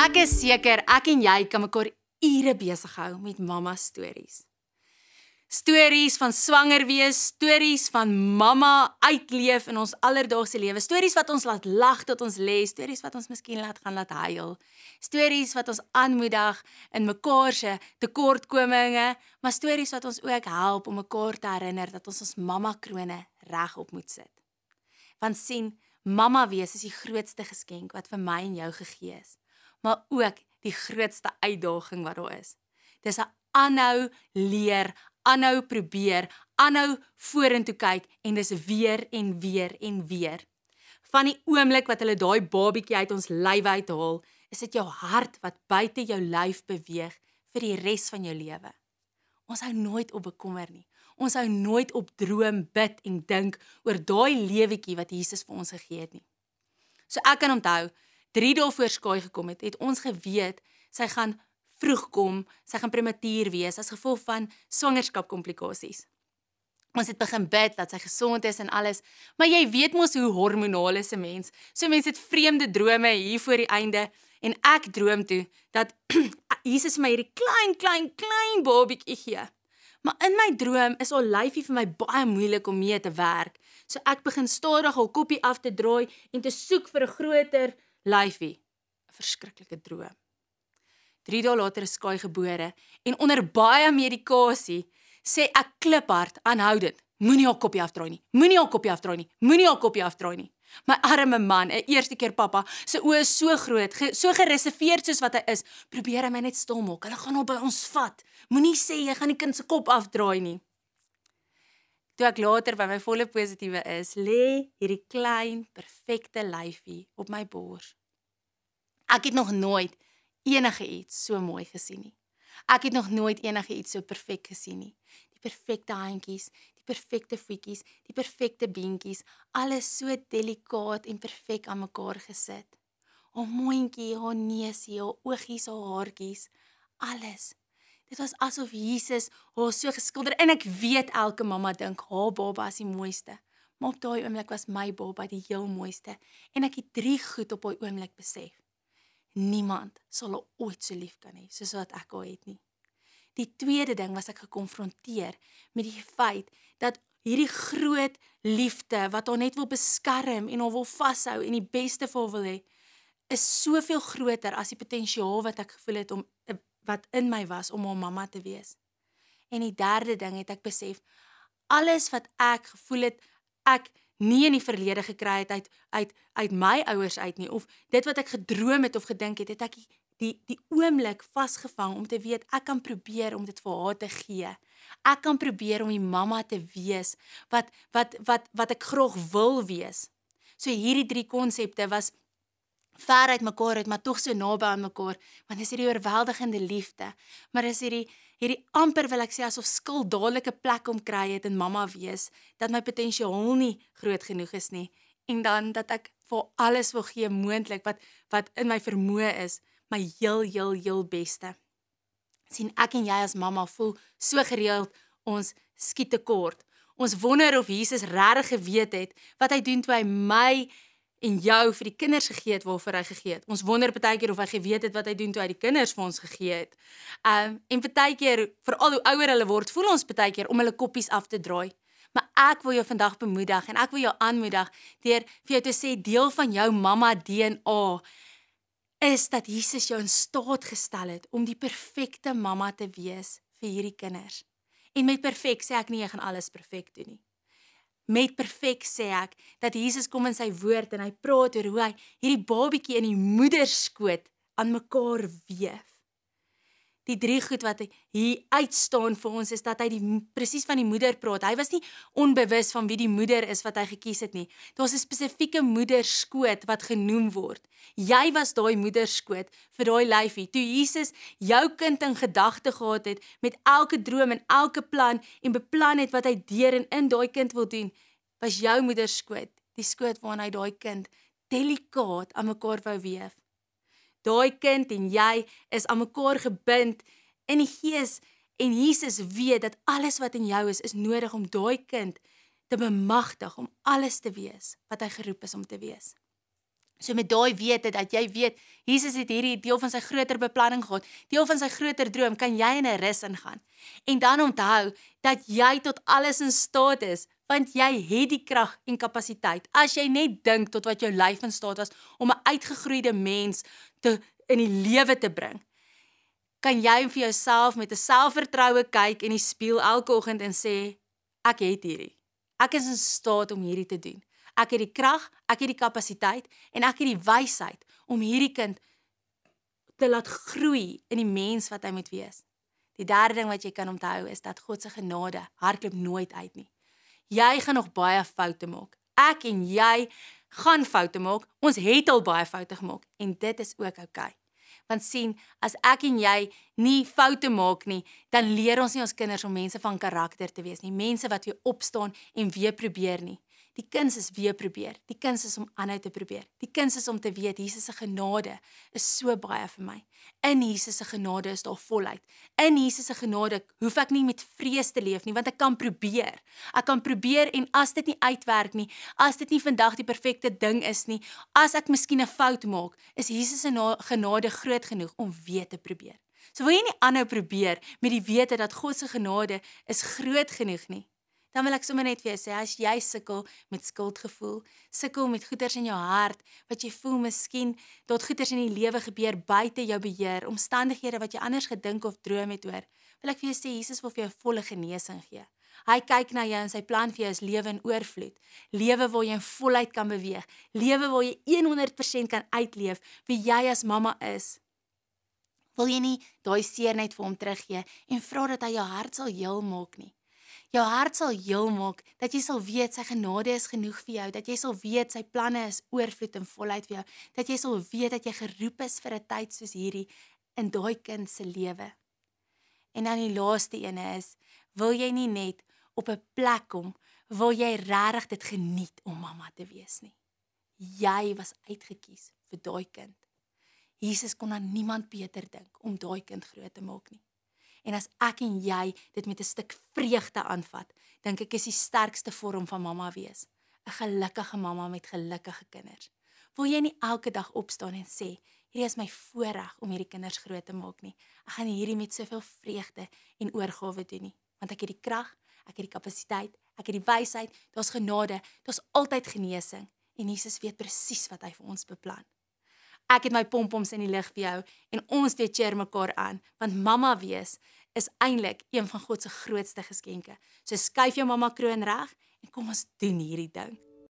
Ek is seker ek en jy kan mekaar ure besig hou met mamma stories. Stories van swanger wees, stories van mamma uitleef in ons alledaagse lewe, stories wat ons laat lag tot ons lê, stories wat ons miskien laat gaan laat huil. Stories wat ons aanmoedig in mekaar se tekortkominge, maar stories wat ons ook help om mekaar te herinner dat ons ons mamma krone regop moet sit. Want sien, mamma wees is die grootste geskenk wat vir my en jou gegee is, maar ook die grootste uitdaging wat daar is. Dis 'n aanhou leer, aanhou probeer, aanhou vorentoe kyk en dis weer en weer en weer. Van die oomblik wat hulle daai babietjie uit ons lyf uithaal, is dit jou hart wat buite jou lyf beweeg vir die res van jou lewe. Ons hou nooit op bekommer nie. Ons hou nooit op droom, bid en dink oor daai lewetjie wat Jesus vir ons gegee het nie. So ek kan onthou, 3 dae voor skaai gekom het, het ons geweet sy gaan vroeg kom, sy gaan prematuur wees as gevolg van swangerskapkomplikasies. Ons het begin bid dat sy gesond is en alles, maar jy weet mos hoe hormonaal is 'n mens. So mense het vreemde drome hier voor die einde en ek droom toe dat Jesus vir my hierdie klein klein klein babietjie gee. Maar in my droom is al lyfie vir my baie moeilik om mee te werk. So ek begin stadig al koppie af te draai en te soek vir 'n groter lyfie. 'n Verskriklike droom. 3 dae later is Sky gebore en onder baie medikasie sê ek kliphard aanhoudend, moenie haar koppie afdraai nie. Moenie haar koppie afdraai nie. Moenie haar koppie afdraai nie. My arme man, 'n eerste keer pappa, sy oë is so groot, ge, so gereserveerd soos wat hy is, probeer hy my net stil maak. Hulle gaan hom by ons vat. Moenie sê jy gaan die kind se kop afdraai nie. Toe ek later by my volle positiewe is, lê hierdie klein, perfekte lyfie op my bors. Ek het nog nooit enige iets so mooi gesien nie. Ek het nog nooit enige iets so perfek gesien nie. Die perfekte handjies, die perfekte voetjies, die perfekte beentjies, alles so delikaat en perfek aan mekaar gesit. Haar mondjie, haar neusie, haar oogies, haar haartjies, alles. Dit was asof Jesus haar so geskilder en ek weet elke mamma dink haar baba is die mooiste. Maar op daai oomblik was my baba die heel mooiste en ek het drie goed op daai oomblik besef. Niemand sal haar ooit so lief kan hê soos wat ek haar het nie. Die tweede ding was ek gekonfronteer met die feit dat hierdie groot liefde wat haar net wil beskerm en haar wil vashou en die beste vir haar wil hê, is soveel groter as die potensiaal wat ek gevoel het om eh, wat in my was om haar mamma te wees. En die derde ding het ek besef alles wat ek gevoel het ek nie in die verlede gekry het uit uit uit my ouers uit nie of dit wat ek gedroom het of gedink het, het ek die die oomblik vasgevang om te weet ek kan probeer om dit vir haar te gee. Ek kan probeer om die mamma te wees wat wat wat wat ek graag wil wees. So hierdie drie konsepte was ver uit mekaar uit, maar tog so naby aan mekaar, want dis hierdie oorweldigende liefde, maar dis hierdie hierdie amper wil ek sê asof skuld dadelike plek om kry het in mamma wees, dat my potensiaal nie groot genoeg is nie en dan dat ek vir alles wil gee moontlik wat wat in my vermoë is, my heel heel heel beste. sien ek en jy as mamma voel so gereeld ons skiet tekort. Ons wonder of Jesus regtig geweet het wat hy doen toe hy my en jou vir die kinders gegee het waarvoor hy gegee het. Ons wonder baie keer of hy geweet het wat hy doen toe hy die kinders vir ons gegee het. Um en baie keer veral hoe ouer hulle word, voel ons baie keer om hulle koppies af te draai. Maar ek wil jou vandag bemoedig en ek wil jou aanmoedig deur vir jou te sê deel van jou mamma DNA is dat Jesus jou in staat gestel het om die perfekte mamma te wees vir hierdie kinders. En met perfek sê ek nie jy gaan alles perfek doen nie met perfek sê ek dat Jesus kom in sy woord en hy praat oor hoe hy hierdie babietjie in die moederskoot aan mekaar weef. Die drie goed wat hier uitstaan vir ons is dat hy die presies van die moeder praat. Hy was nie onbewus van wie die moeder is wat hy gekies het nie. Daar's 'n spesifieke moederskoot wat genoem word. Jy was daai moederskoot vir daai lyfie. Toe Jesus jou kind in gedagte gehad het met elke droom en elke plan en beplan het wat hy deur en in daai kind wil doen, was jou moederskoot, die skoot waarna hy daai kind delikaat aan mekaar wou weef. Daai kind en jy is aan mekaar gebind in die gees en Jesus weet dat alles wat in jou is is nodig om daai kind te bemagtig om alles te wees wat hy geroep is om te wees. So met daai wete dat jy weet Jesus het hierdie deel van sy groter beplanning gehad, deel van sy groter droom, kan jy in 'n rus ingaan. En dan onthou dat jy tot alles in staat is, want jy het die krag en kapasiteit. As jy net dink tot wat jou lyf in staat was om 'n uitgegroeide mens te in die lewe te bring, kan jy vir jouself met 'n selfvertroue kyk in die spieël elke oggend en sê ek het hierdie. Ek is in staat om hierdie te doen. Ek het die krag, ek het die kapasiteit en ek het die wysheid om hierdie kind te laat groei in die mens wat hy moet wees. Die derde ding wat jy kan onthou is dat God se genade hardloop nooit uit nie. Jy gaan nog baie foute maak. Ek en jy gaan foute maak. Ons het al baie foute gemaak en dit is ook oukei. Okay. Want sien, as ek en jy nie foute maak nie, dan leer ons nie ons kinders om mense van karakter te wees nie, mense wat weer opstaan en weer probeer nie. Die kuns is weer probeer. Die kuns is om aanhou te probeer. Die kuns is om te weet Jesus se genade is so baie vir my. In Jesus se genade is daar volheid. In Jesus se genade hoef ek nie met vrees te leef nie, want ek kan probeer. Ek kan probeer en as dit nie uitwerk nie, as dit nie vandag die perfekte ding is nie, as ek miskien 'n fout maak, is Jesus se genade groot genoeg om weer te probeer. So wil jy nie aanhou probeer met die wete dat God se genade is groot genoeg nie dan wil ek sommer net vir jou sê as jy sukkel met skuldgevoel, sukkel met goeters in jou hart wat jy voel miskien dat goeters in die lewe gebeur buite jou beheer, omstandighede wat jy anders gedink of droom het oor, wil ek vir jou sê Jesus wil vir jou volle genesing gee. Hy kyk na jou en sy plan vir jou is lewe in oorvloed. Lewe waar jy in volheid kan beweeg, lewe waar jy 100% kan uitleef wie jy as mamma is. Wil jy nie daai seer net vir hom teruggee en vra dat hy jou hart sal heel maak nie? Jou hart sal heel maak, dat jy sal weet sy genade is genoeg vir jou, dat jy sal weet sy planne is oorvloed en voluit vir jou, dat jy sal weet dat jy geroep is vir 'n tyd soos hierdie in daai kind se lewe. En dan die laaste ene is, wil jy nie net op 'n plek kom waar jy regtig dit geniet om mamma te wees nie. Jy was uitget kies vir daai kind. Jesus kon aan niemand beter dink om daai kind groot te maak nie. En as ek en jy dit met 'n stuk vreugde aanvat, dink ek is die sterkste vorm van mamma wees. 'n Gelukkige mamma met gelukkige kinders. Wil jy nie elke dag opstaan en sê, hierdie is my voorreg om hierdie kinders groot te maak nie. Ek gaan hierdie met soveel vreugde en oorgawe doen nie, want ek het die krag, ek het die kapasiteit, ek het die wysheid, daar's genade, daar's altyd genesing en Jesus weet presies wat hy vir ons beplan. Ek het my pompoms in die lig vir jou en ons twee cheer mekaar aan want mamma wees is eintlik een van God se grootste geskenke. So skuif jou mamma kroon reg en kom ons doen hierdie ding.